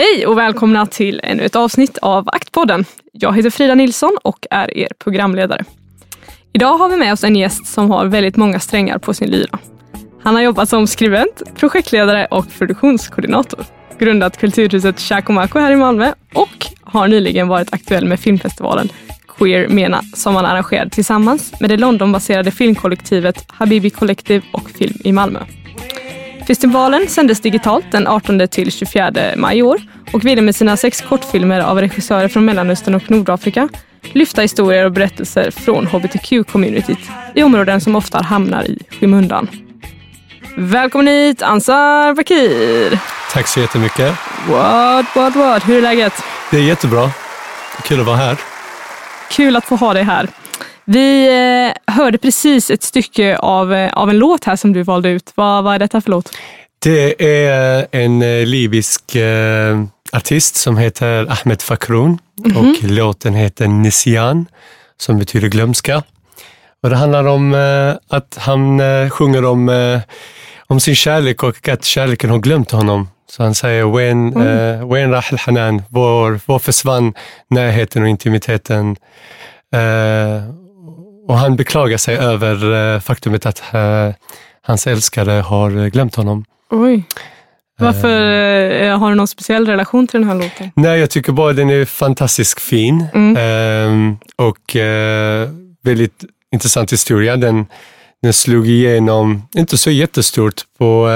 Hej och välkomna till ännu ett avsnitt av Aktpodden. Jag heter Frida Nilsson och är er programledare. Idag har vi med oss en gäst som har väldigt många strängar på sin lyra. Han har jobbat som skribent, projektledare och produktionskoordinator. Grundat Kulturhuset Chacomaco här i Malmö och har nyligen varit aktuell med filmfestivalen Queer Mena som han arrangerade tillsammans med det Londonbaserade filmkollektivet Habibi Collective och Film i Malmö. Festivalen sändes digitalt den 18 till 24 maj i år och ville med sina sex kortfilmer av regissörer från Mellanöstern och Nordafrika lyfta historier och berättelser från hbtq-communityt i områden som ofta hamnar i skymundan. Välkommen hit Ansar Bakir! Tack så jättemycket. What, what, what? Hur är läget? Det är jättebra. Kul att vara här. Kul att få ha dig här. Vi eh, hörde precis ett stycke av, eh, av en låt här som du valde ut. Vad, vad är detta för låt? Det är en eh, libysk artist som heter Ahmed Fakroun mm -hmm. och låten heter Nisian som betyder glömska. Och det handlar om att han sjunger om, om sin kärlek och att kärleken har glömt honom. Så han säger, Wen, mm. Wen Rahel Hanan, var, var försvann närheten och intimiteten? och han beklagar sig över faktumet att hans älskare har glömt honom. Oj. Varför, har du någon speciell relation till den här låten? Nej, jag tycker bara den är fantastiskt fin mm. uh, och väldigt intressant historia. Den, den slog igenom, inte så jättestort, på,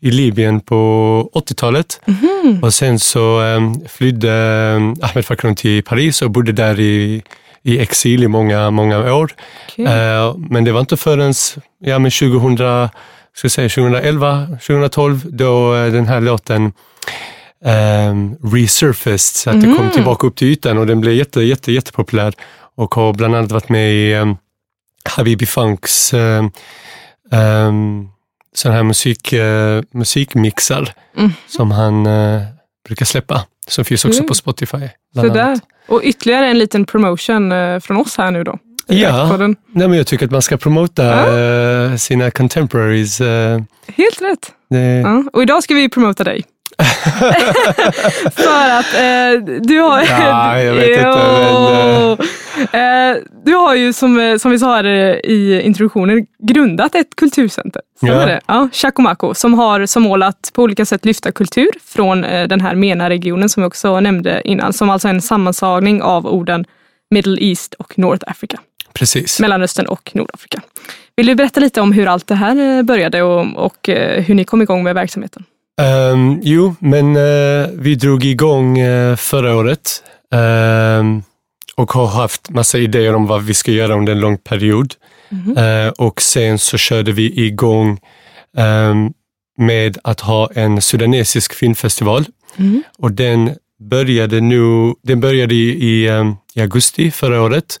i Libyen på 80-talet. Mm. Och sen så um, flydde Ahmed Fakron till Paris och bodde där i, i exil i många, många år. Okay. Uh, men det var inte förrän ja, men 2000 ska säga 2011, 2012, då uh, den här låten um, resurfaced, så att mm. det kom mm. tillbaka upp till ytan och den blev jätte, jätte, jättepopulär och har bland annat varit med i um, Habibi Funks um, sån här musik, uh, musikmixar mm. som han uh, brukar släppa. Som finns också mm. på Spotify. Så Och ytterligare en liten promotion uh, från oss här nu då. Ja, nej, men jag tycker att man ska promota ja. sina contemporaries. Helt rätt. Det... Ja. Och idag ska vi promota dig. För att eh, du har... Ja, jag vet inte. Men, eh, du har ju som, eh, som vi sa här i introduktionen grundat ett kulturcenter. ja. det? Ja, Chacomaco som har som mål att på olika sätt lyfta kultur från eh, den här MENA-regionen som vi också nämnde innan. Som alltså är en sammanslagning av orden Middle East och North Africa. Precis. Mellanöstern och Nordafrika. Vill du berätta lite om hur allt det här eh, började och, och hur ni kom igång med verksamheten? Um, jo, men uh, vi drog igång uh, förra året um, och har haft massa idéer om vad vi ska göra under en lång period. Mm uh, och sen så körde vi igång um, med att ha en sudanesisk filmfestival mm. och den började, nu, den började i, i, i augusti förra året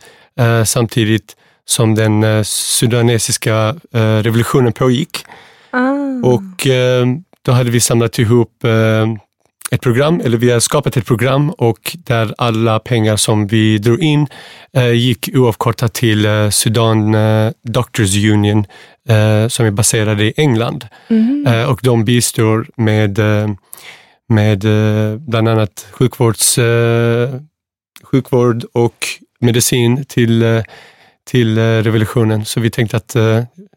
samtidigt som den sudanesiska revolutionen pågick. Ah. Och då hade vi samlat ihop ett program, eller vi har skapat ett program och där alla pengar som vi drog in eh, gick oavkortat till eh, Sudan Doctors Union som är baserade i England. Mm. och de bistår med, med bland annat sjukvårds, sjukvård och medicin till, till revolutionen. Så vi tänkte att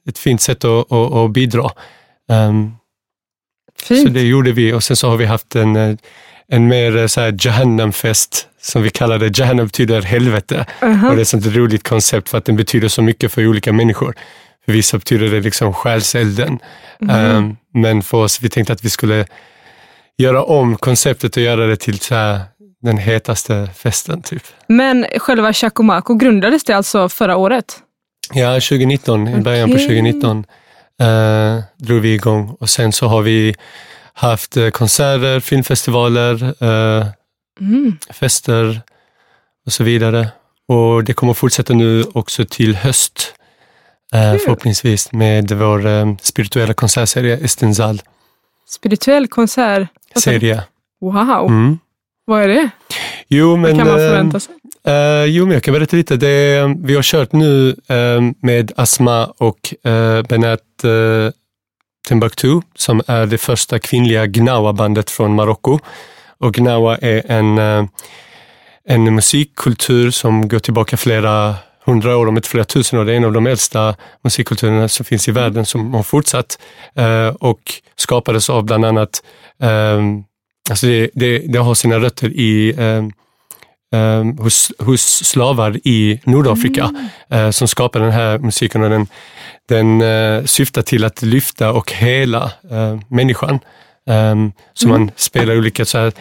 ett fint sätt att, att, att bidra. Um, Fint. Så det gjorde vi och sen så har vi haft en, eh, en mer eh, så här Jahannam-fest som vi kallar det. Jahannam betyder helvete uh -huh. och det är ett sånt roligt koncept för att den betyder så mycket för olika människor. För vissa betyder det liksom själselden. Mm. Um, men för oss, vi tänkte att vi skulle göra om konceptet och göra det till så här, den hetaste festen. Typ. Men själva Chacomaco grundades det alltså förra året? Ja, 2019, i början på 2019 eh, drog vi igång och sen så har vi haft eh, konserter, filmfestivaler, eh, Mm. fester och så vidare. Och det kommer fortsätta nu också till höst. Eh, förhoppningsvis med vår eh, spirituella konsertserie Estenzal. Spirituell konsert. Serie. Wow, Mm. vad är det? Jo, men, Vad kan man eh, förvänta sig? Uh, jo, men jag kan berätta lite. Det, eh, vi har kört nu eh, med Asma och eh, uh, Benat uh, Timbuktu som är det första kvinnliga Gnawa-bandet från Marocko. Och Gnawa är en, en musikkultur som går tillbaka flera hundra år, om inte flera tusen år. Det är en av de äldsta musikkulturerna som finns i världen som har fortsatt och skapades av bland annat, alltså det, det, det har sina rötter i eh, hos, hos slavar i Nordafrika eh, som skapade den här musiken och den, den eh, syftar till att lyfta och hela eh, människan. Um, så man spelar olika så här,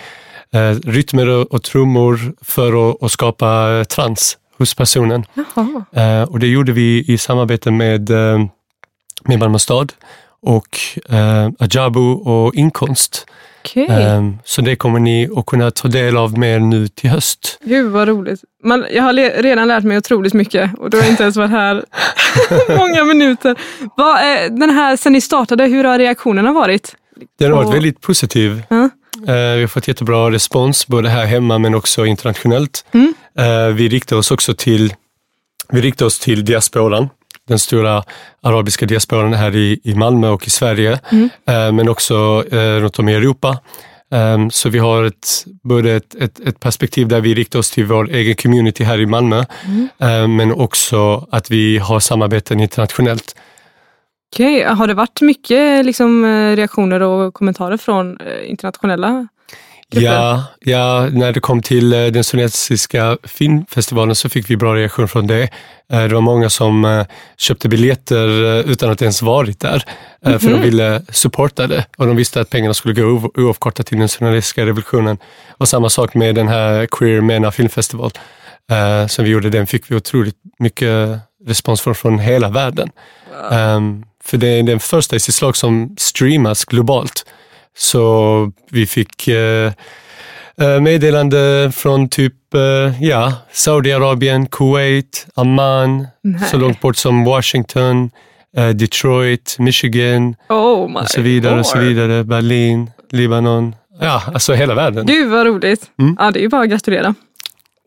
rytmer och, och trummor för att, att skapa trans hos personen. Jaha. Och det gjorde vi i samarbete med, med Malmö stad och eh, Ajabu och Inkonst. Okej, Ehm, så det kommer ni att kunna ta del av mer nu till höst. gud vad roligt. Man, jag har redan lärt mig otroligt mycket och du har inte ens varit här många minuter. Eh, den här, sen ni startade, hur har reaktionerna varit? Den har varit väldigt positiv. Ja. Eh, vi har fått jättebra respons både här hemma men också internationellt. Mm. Eh, vi riktar oss också till, vi riktar oss till diasporan, den stora arabiska diasporan här i, i Malmö och i Sverige, Mm. eh, men också eh, runt om i Europa. Eh, så vi har ett, både ett, ett, ett perspektiv där vi riktar oss till vår egen community här i Malmö, Mm. eh, men också att vi har samarbeten internationellt. Okej, har det varit mycket liksom, reaktioner och kommentarer från internationella? Ja, ja, när det kom till eh, den sovjetiska filmfestivalen så fick vi bra reaktion från det. Eh, Det var många som eh, köpte biljetter utan att ens varit där, eh, för de ville supporta det och de visste att pengarna skulle gå oavkortat till den sovjetiska revolutionen. Och samma sak med den här Queer Mena filmfestival som vi gjorde, den fick vi otroligt mycket respons från, från hela världen. Ehm, för det är den första i sitt slag som streamas globalt. Så vi fick eh, eh, meddelande från typ eh, ja, Saudiarabien, Kuwait, Amman, Nej. så långt bort som Washington, Detroit, Michigan Oh och så vidare och så vidare. Berlin, Libanon. Ja, alltså hela världen. Gud vad roligt. Mm. Ja, det är ju bara att gratulera.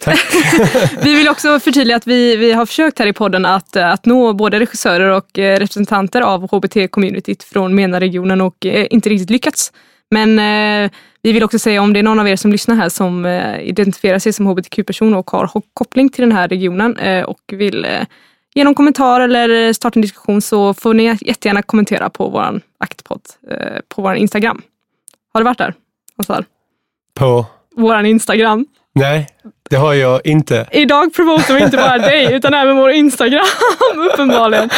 Tack. Vi vill också förtydliga att vi, vi har försökt här i podden att, eh, att nå både regissörer och eh, representanter av HBT-communityt från MENA-regionen och eh, inte riktigt lyckats. Men eh, vi vill också säga om det är någon av er som lyssnar här som eh, identifierar sig som hbtq-person och har koppling till den här regionen eh, och vill ge någon kommentar eller starta en diskussion så får ni jättegärna kommentera på vår aktpodd på vår Instagram. Har du varit där? Ansar? På? Vår Instagram. Nej, det har jag inte. Idag promotar vi inte bara dig utan även vår Instagram uppenbarligen.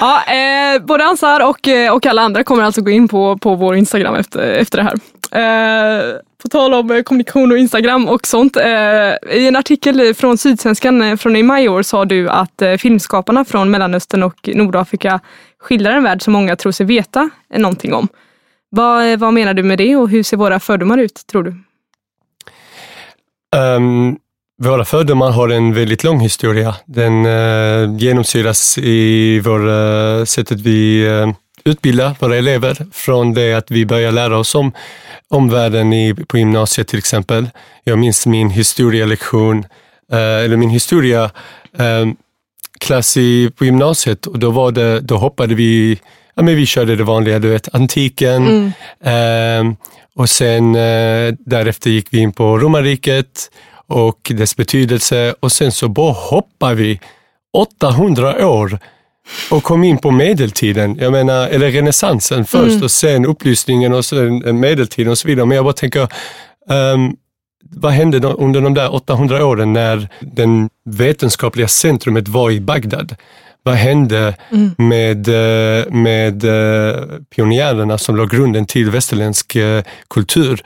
Ja, eh, både Ansar och, eh, och alla andra kommer alltså gå in på, på vår Instagram efter, efter det här. Eh, på tal om eh, kommunikation och Instagram och sånt. Eh, I en artikel från Sydsvenskan eh, från i maj i år sa du att eh, filmskaparna från Mellanöstern och Nordafrika skildrar en värld som många tror sig veta någonting om. Vad, eh, vad menar du med det och hur ser våra fördomar ut tror du? Um, våra fördomar har en väldigt lång historia. Den uh, genomsyras i vår, uh, sättet vi uh, utbildar våra elever från det att vi börjar lära oss om omvärlden i, på gymnasiet till exempel. Jag minns min historielektion, uh, eller min historia um, klass i, på gymnasiet och då, var det, då hoppade vi, ja men vi körde det vanliga, du vet, antiken, Mm. Ehm, och sen eh, därefter gick vi in på romarriket och dess betydelse och sen så bara hoppar vi 800 år och kom in på medeltiden, jag menar, eller renässansen först Mm. och sen upplysningen och sen eh, medeltiden och så vidare. Men jag bara tänker, ehm, vad hände under de där 800 åren när den vetenskapliga centrumet var i Bagdad? Vad hände Mm. med, eh, med eh, pionjärerna som låg grunden till västerländsk eh, kultur?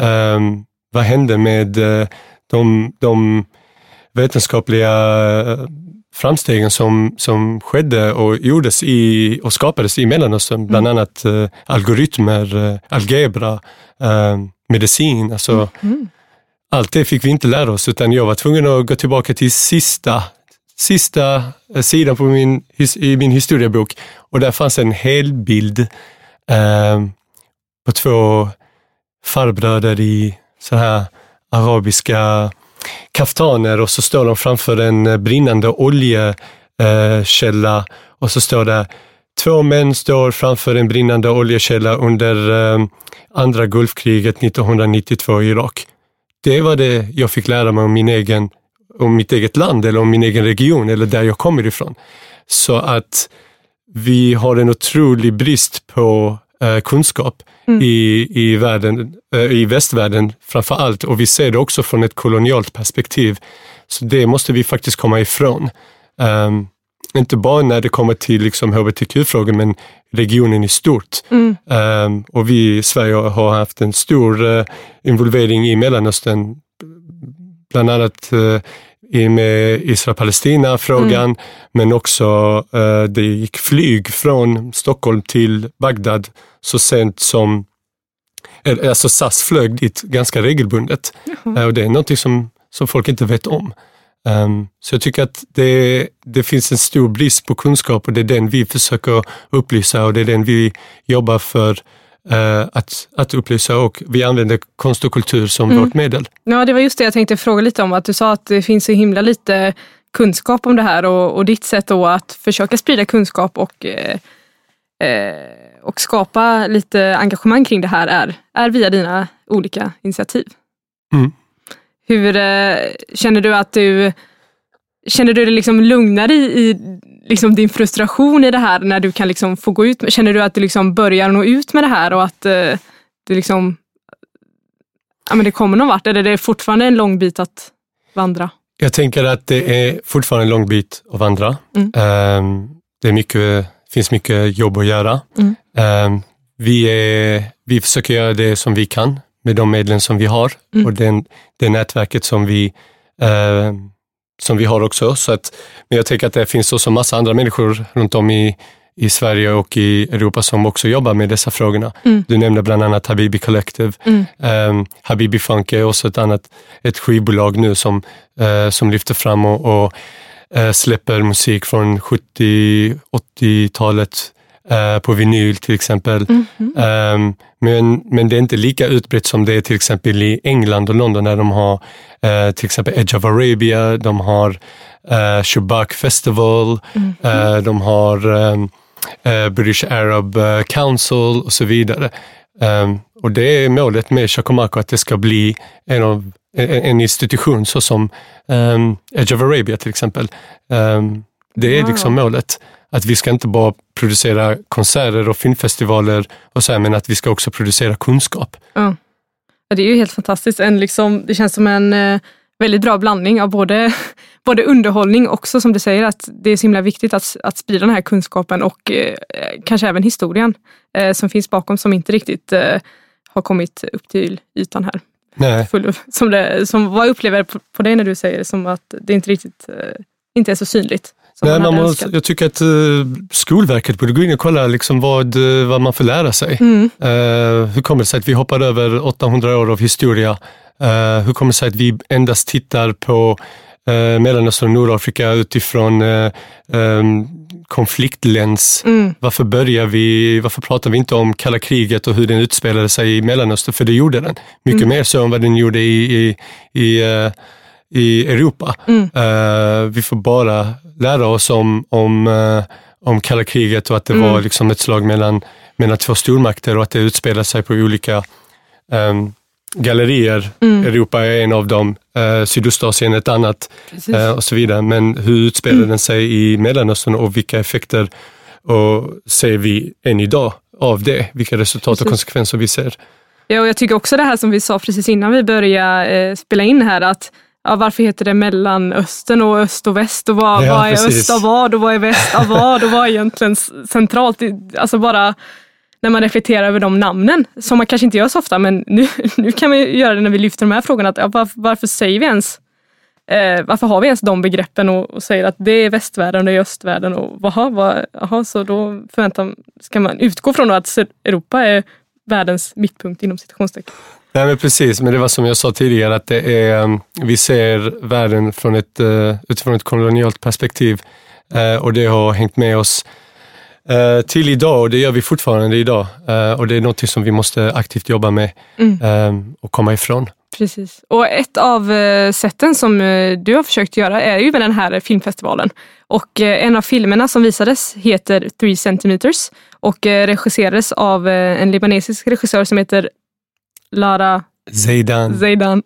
Ehm, vad hände med de, de vetenskapliga framstegen som, som skedde och gjordes i, och skapades i Mellanöstern, bland Mm. annat eh, algoritmer, eh, algebra, eh, medicin. Alltså, Mm. Allt det fick vi inte lära oss utan jag var tvungen att gå tillbaka till sista, sista eh, sidan på min, i min historiebok. Och där fanns en hel bild eh, på två farbröder i så här arabiska kaftaner. Och så står de framför en eh, brinnande oljekälla eh, och så står det Två män står framför en brinnande oljekälla under ehm, andra Gulfkriget 1992 i Irak. Det var det jag fick lära mig om, min egen, om mitt eget land eller om min egen region eller där jag kommer ifrån. Så att vi har en otrolig brist på eh, kunskap Mm. i, i, världen, eh, i västvärlden framför allt och vi ser det också från ett kolonialt perspektiv. Så det måste vi faktiskt komma ifrån. Ehm, inte bara när det kommer till liksom hbtq-frågor men regionen i stort. Mm. Ehm, och vi i Sverige har haft en stor eh, involvering i Mellanöstern, bland annat eh, i med Israel-Palestina-frågan, men också eh, det gick flyg från Stockholm till Bagdad så sent som, alltså SAS flög dit ganska regelbundet. Eh, och det är någonting som, som folk inte vet om. Ehm, så jag tycker att det, det finns en stor brist på kunskap och det är den vi försöker upplysa och det är den vi jobbar för att, att upplysa och vi använder konst och kultur som Mm. vårt medel. Ja, det var just det jag tänkte fråga lite om. Att du sa att det finns så himla lite kunskap om det här och, och ditt sätt då att försöka sprida kunskap och, eh, eh, och skapa lite engagemang kring det här är, är via dina olika initiativ. Mm. Hur eh, känner du att du Känner du dig liksom lugnare i, i liksom din frustration i det här när du kan liksom få gå ut? med- Känner du att du liksom börjar nå ut med det här och att eh, det liksom ja, men det kommer någon vart? Eller är det fortfarande en lång bit att vandra? Jag tänker att det är fortfarande en lång bit att vandra. Mm. Ehm, det är mycket, finns mycket jobb att göra. Mm. Ehm, vi, är, vi försöker göra det som vi kan med de medlen som vi har Mm. och den, det nätverket som vi, eh, som vi har också. Så att, men jag tänker att det finns också massa andra människor runt om i, i Sverige och i Europa som också jobbar med dessa frågorna. Mm. Du nämnde bland annat Habibi Collective. Mm. Um, Habibi Funk är också ett annat ett skivbolag nu som, eh, som lyfter fram och, och eh, släpper musik från 70-80-talet eh, på vinyl till exempel. Mhm. Um, men, men det är inte lika utbrett som det är till exempel i England och London där de har eh, till exempel Edge of Arabia, de har uh, Shabak Festival, Mhm. eh, de har eh, British Arab eh, Council och så vidare. Ehm, och det är målet med Chacomaco, att det ska bli en, av, en, institution så som um, Edge of Arabia till exempel. Ehm, det är Wow. liksom målet. Att vi ska inte bara producera konserter och filmfestivaler och så här, men att vi ska också producera kunskap. Ja. Ja, det är ju helt fantastiskt. En liksom, det känns som en eh, väldigt bra blandning av både, både underhållning också som du säger att det är så himla viktigt att, att sprida den här kunskapen och eh, kanske även historien eh, som finns bakom som inte riktigt eh, har kommit upp till ytan här. Nej. Full, som det, som, vad upplever på, på dig när du säger som att det inte riktigt eh, inte är så synligt? Som Nej, man man önskat. jag tycker att eh, Skolverket borde gå in och kolla liksom vad, eh, vad man får lära sig. Mm, Eh, hur kommer det sig att vi hoppar över 800 år av historia? Eh, hur kommer det sig att vi endast tittar på uh, Mellanöstern och Nordafrika utifrån uh, konfliktläns? mm, Varför börjar vi, varför pratar vi inte om kalla kriget och hur den utspelade sig i Mellanöstern? För det gjorde den. Mycket Mm. mer så än vad den gjorde i, i, i, eh, i Europa. mm, Eh, vi får bara lära oss om, om, eh, om kalla kriget och att det Mm. var liksom ett slag mellan, mellan två stormakter och att det utspelar sig på olika ehm, gallerier. mm. Europa är en av dem, uh, Sydostasien ett annat eh, och så vidare. Men hur utspelar den sig i Mellanöstern och vilka effekter och ser vi än idag av det? Vilka resultat och Precis. konsekvenser vi ser. Ja, och jag tycker också det här som vi sa precis innan vi började eh, spela in här att ja, varför heter det Mellanöstern och öst och väst och vad, Ja, vad är precis. öst av vad och vad är väst av vad och vad är egentligen centralt? Alltså bara när man reflekterar över de namnen, som man kanske inte gör så ofta, men nu, nu kan vi göra det när vi lyfter de här frågorna. Att, ja, varför, varför säger vi ens Eh, varför har vi ens de begreppen och, och, säger att det är västvärlden och det är östvärlden och vad, aha, så då förväntar, ska man utgå från att Europa är världens mittpunkt inom citationstecken. Nej men precis, men det var som jag sa tidigare att det är, um, vi ser världen från ett, uh, utifrån ett kolonialt perspektiv uh, och det har hängt med oss uh, till idag och det gör vi fortfarande idag. Och det är något som vi måste aktivt jobba med mm. Och komma ifrån. Precis. Och ett av sätten som du har försökt göra är ju med den här filmfestivalen. Och en av filmerna som visades heter Three centimeters och regisserades av en libanesisk regissör som heter Lara Zeidan. Zeidan.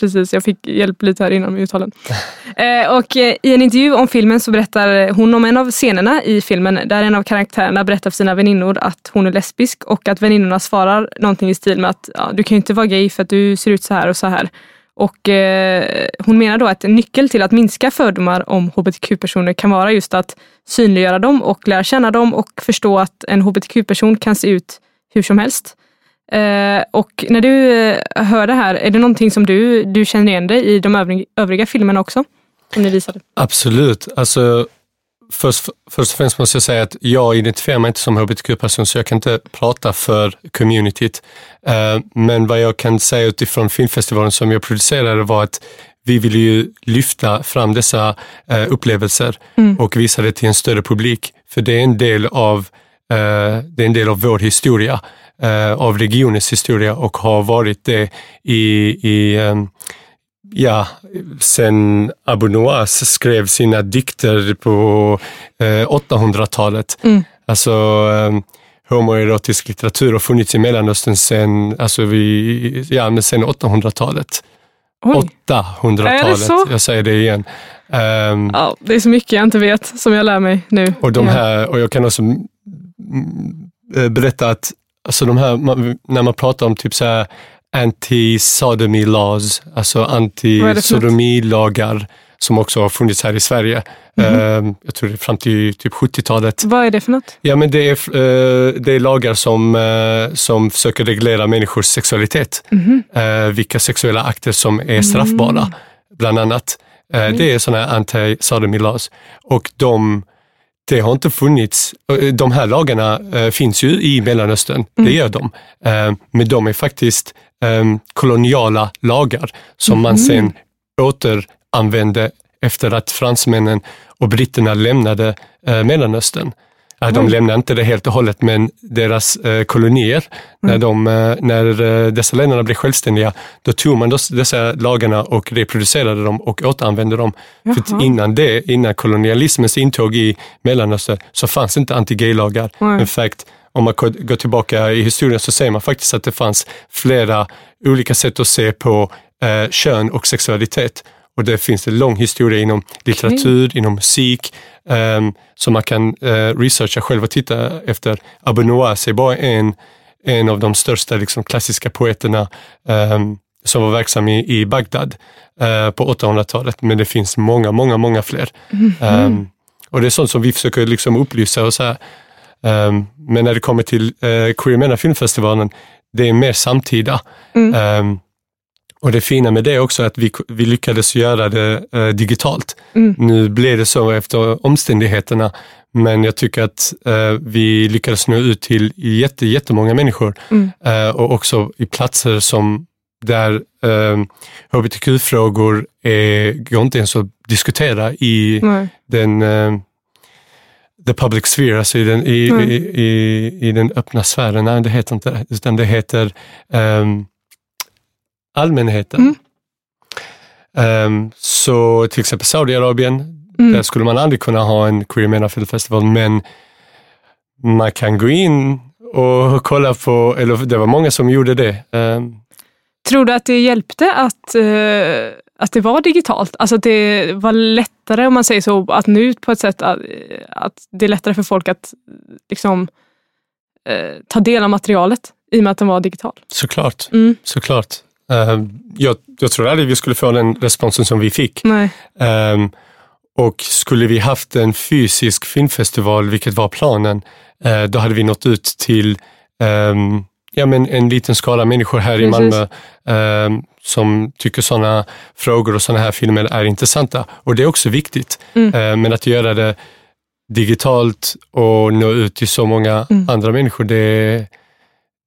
Precis, jag fick hjälp lite här innan med uttalen. eh, och eh, I en intervju om filmen så berättar hon om en av scenerna i filmen där en av karaktärerna berättar för sina väninnor att hon är lesbisk och att väninnorna svarar någonting i stil med att ja, du kan ju inte vara gay för att du ser ut så här och så här. Och eh, Hon menar då att en nyckel till att minska fördomar om hbtq-personer kan vara just att synliggöra dem och lära känna dem och förstå att en hbtq-person kan se ut hur som helst. Eh, och när du eh, hör det här, är det någonting som du, du känner igen dig i de övriga, övriga filmerna också? Som ni visade? Absolut. Alltså, först, först och främst måste jag säga att jag identifierar mig inte som hbtq-person så jag kan inte prata för communityt. Eh, men vad jag kan säga utifrån filmfestivalen som jag producerade var att vi vill ju lyfta fram dessa upplevelser mm. och visa det till en större publik. För det är en del av, det är en del av vår historia av regionens historia och har varit det i, i um, ja, sen Abu Nuwas skrev sina dikter på eh, 800-talet. Mm. Alltså um, homoerotisk litteratur har funnits i Mellanöstern sen, alltså vi, ja, sen 800-talet. 800-talet, jag säger det igen. Um, ja, det är så mycket jag inte vet som jag lär mig nu. Och, de här, och jag kan också berätta att alltså de här, när man pratar om typ så här anti-sodomy laws, alltså anti-sodomy-lagar som också har funnits här i Sverige. Mm -hmm. Jag tror det är fram till typ 70-talet. Vad är det för något? Ja, men det är, eh, det är lagar som, eh, som försöker reglera människors sexualitet. Mm -hmm. Vilka sexuella akter som är straffbara, mm. bland annat. Mm. Det är sådana här anti-sodomy laws. Och de det har inte funnits, eh, de här lagarna äh, finns ju i Mellanöstern, mm. det gör de. Äh, men de är faktiskt äh, koloniala lagar som mm. man sen återanvände efter att fransmännen och britterna lämnade Mellanöstern. De mm. lämnade inte det helt och hållet, men deras eh, kolonier, mm. när, de, eh, när eh, dessa länderna blev självständiga, då tog man dessa lagarna och reproducerade dem och återanvände dem. Jaha. För innan det, innan kolonialismens intåg i Mellanöstern, så fanns inte anti-gay-lagar. Mm. In fact, om man går tillbaka i historien så ser man faktiskt att det fanns flera olika sätt att se på eh, kön och sexualitet. Och det finns en lång historia inom litteratur, okay. inom musik, um, som man kan uh, researcha själv och titta efter. Abu Nuwas är bara en, en av de största liksom, klassiska poeterna um, som var verksam i, i Bagdad uh, på 800-talet, men det finns många, många, många fler. Mm -hmm. um, och det är sånt som vi försöker liksom upplysa och så här. Um, men när det kommer till uh, Queer Mena filmfestivalen, det är mer samtida. Mm. Um, och det fina med det också är att vi, vi lyckades göra det eh, digitalt. Mm. Nu blev det så efter omständigheterna, men jag tycker att eh, vi lyckades nå ut till jätte, jättemånga människor mm. eh, och också i platser som där eh, hbtq-frågor går inte ens att diskutera i Nej. den eh, the public sphere, alltså i den, i, i, i, i, den öppna sfären. Nej, det heter inte det, utan det heter um, allmänheten. Mm. Um, så till exempel Saudiarabien, mm. där skulle man aldrig kunna ha en Queer Men Film Festival, men man kan gå in och kolla på, eller det var många som gjorde det. Um, Tror du att det hjälpte att, uh, att det var digitalt? Alltså att det var lättare, om man säger så, att nå ut på ett sätt att, att det är lättare för folk att liksom, uh, ta del av materialet i och med att den var digital? Såklart, mm. såklart. Uh, jag, jag, tror aldrig vi skulle få den responsen som vi fick. Um, och skulle vi haft en fysisk filmfestival, vilket var planen, uh, då hade vi nått ut till um, ja, men en liten skala människor här Precis. i Malmö eh, som tycker sådana frågor och sådana här filmer är intressanta. Och det är också viktigt. Mm. Eh, men att göra det digitalt och nå ut till så många Mm. andra människor, det,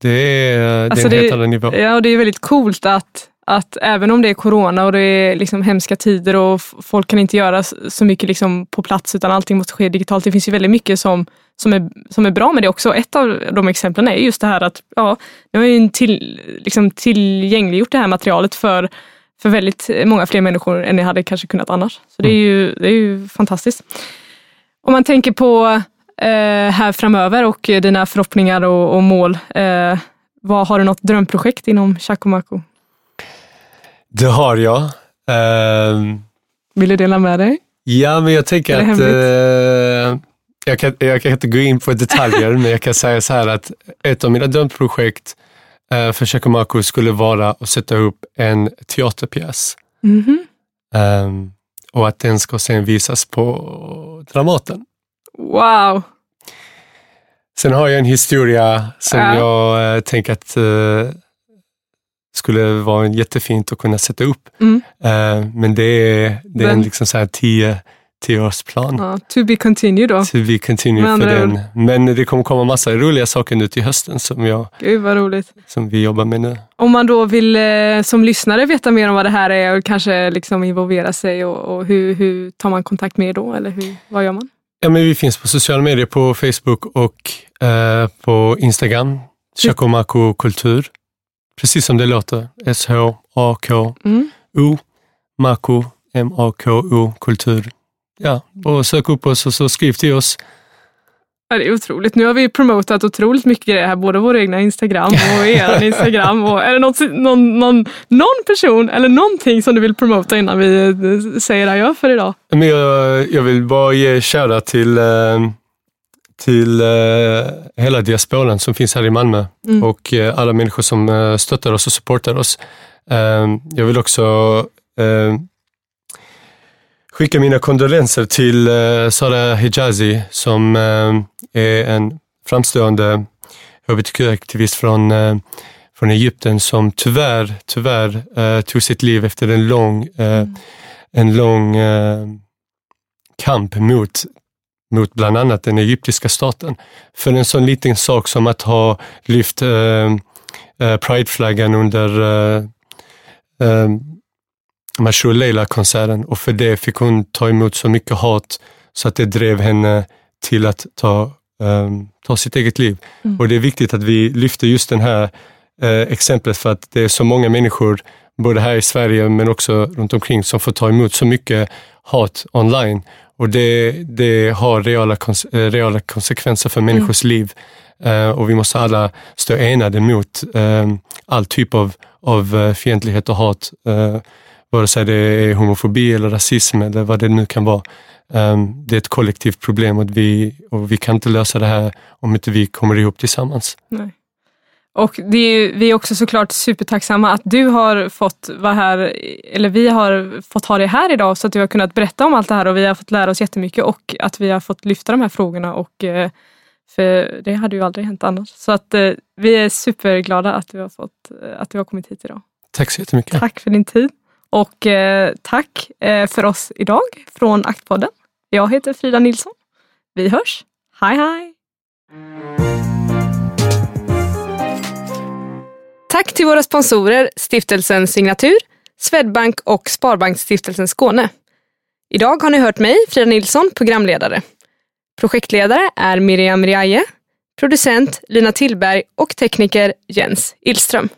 det, är, det Alltså är en det- helt annan nivå. Ja, och det är väldigt coolt att, att även om det är corona och det är liksom hemska tider och folk kan inte göra så mycket liksom på plats utan allting måste ske digitalt. Det finns ju väldigt mycket som, som, är, som är bra med det också. Ett av de exemplen är just det här att ja, nu har ju till, liksom tillgängliggjort det här materialet för, för väldigt många fler människor än ni hade kanske kunnat annars. Så det är ju, det är ju fantastiskt. Om man tänker på här framöver och eh, dina förhoppningar och, och mål. Eh, vad, har du något drömprojekt inom Chacomaco? Det har jag. Ehm, Vill du dela med dig? Ja, men jag tänker att eh, jag, kan, jag kan inte gå in på detaljer, men jag kan säga så här att ett av mina drömprojekt eh, för Tjeckoslovakien skulle vara att sätta upp en teaterpjäs Mhm. Ehm, och att den ska sen visas på Dramaten. Wow! Sen har jag en historia som Ja. jag eh, tänker att eh, skulle vara jättefint att kunna sätta upp. Mm. Eh, men det är, det är en liksom så här tio, tioårsplan. Ja, to be continued då. To be continued Med för den. Men det kommer komma massa roliga saker nu till hösten som, jag, Gud vad roligt. som vi jobbar med nu. Om man då vill eh, som lyssnare veta mer om vad det här är och kanske liksom involvera sig och, och hur, hur tar man kontakt med er då? Eller hur, vad gör man? Ja, men vi finns på sociala medier på Facebook och eh, på Instagram. Chakomako kultur. Precis som det låter. S-H-A-K-O. Mm. Mako. M-A-K-O. Kultur. Ja, och sök upp oss och så skriv till oss. Ja, det är otroligt. Nu har vi promotat otroligt mycket grejer här, både vår egna Instagram och er Instagram. Och är det något, någon, någon, någon person eller någonting som du vill promota innan vi eh, säger adjö för idag? Men jag, jag vill bara ge shoutout till, eh, till eh, hela diasporan som finns här i Malmö Mm. och alla människor som stöttar oss och supportar oss. Jag vill också skicka mina kondolenser till Sara Hijazi som är en framstående hbtq-aktivist från, eh, från Egypten som tyvärr, tyvärr eh, tog sitt liv efter en lång, eh, en lång eh, kamp mot, mot bland annat den egyptiska staten. För en sån liten sak som att ha lyft eh, eh, prideflaggan under eh, eh, Mashur Leila-konserten och för det fick hon ta emot så mycket hat så att det drev henne till att ta, eh, ta sitt eget liv. Mm. Och det är viktigt att vi lyfter just den här eh, exemplet för att det är så många människor, både här i Sverige men också runt omkring, som får ta emot så mycket hat online. Och det, det har reala, kons- eh, reala konsekvenser för människors liv. Eh, och vi måste alla stå enade mot eh, all typ av, av fientlighet och hat. Vare sig det är homofobi eller rasism eller vad det nu kan vara. Eh, det är ett kollektivt problem och vi, och vi kan inte lösa det här om inte vi kommer ihop tillsammans. Nej. Och är, vi är också såklart supertacksamma att du har fått vara här, eller vi har fått ha dig här idag så att du har kunnat berätta om allt det här och vi har fått lära oss jättemycket och att vi har fått lyfta de här frågorna och eh, för det hade ju aldrig hänt annars. Så att eh, vi är superglada att du har, fått, eh, att du har kommit hit idag. Tack så jättemycket. Tack för din tid och eh, tack eh, för oss idag från Aktpodden. Jag heter Frida Nilsson. Vi hörs. Hej hej! Tack till våra sponsorer Stiftelsen Signatur, Swedbank och Sparbanksstiftelsen Skåne. Idag har ni hört mig, Frida Nilsson, programledare. Projektledare är Miriam Riaje, producent Lina Tillberg och tekniker Jens Illström.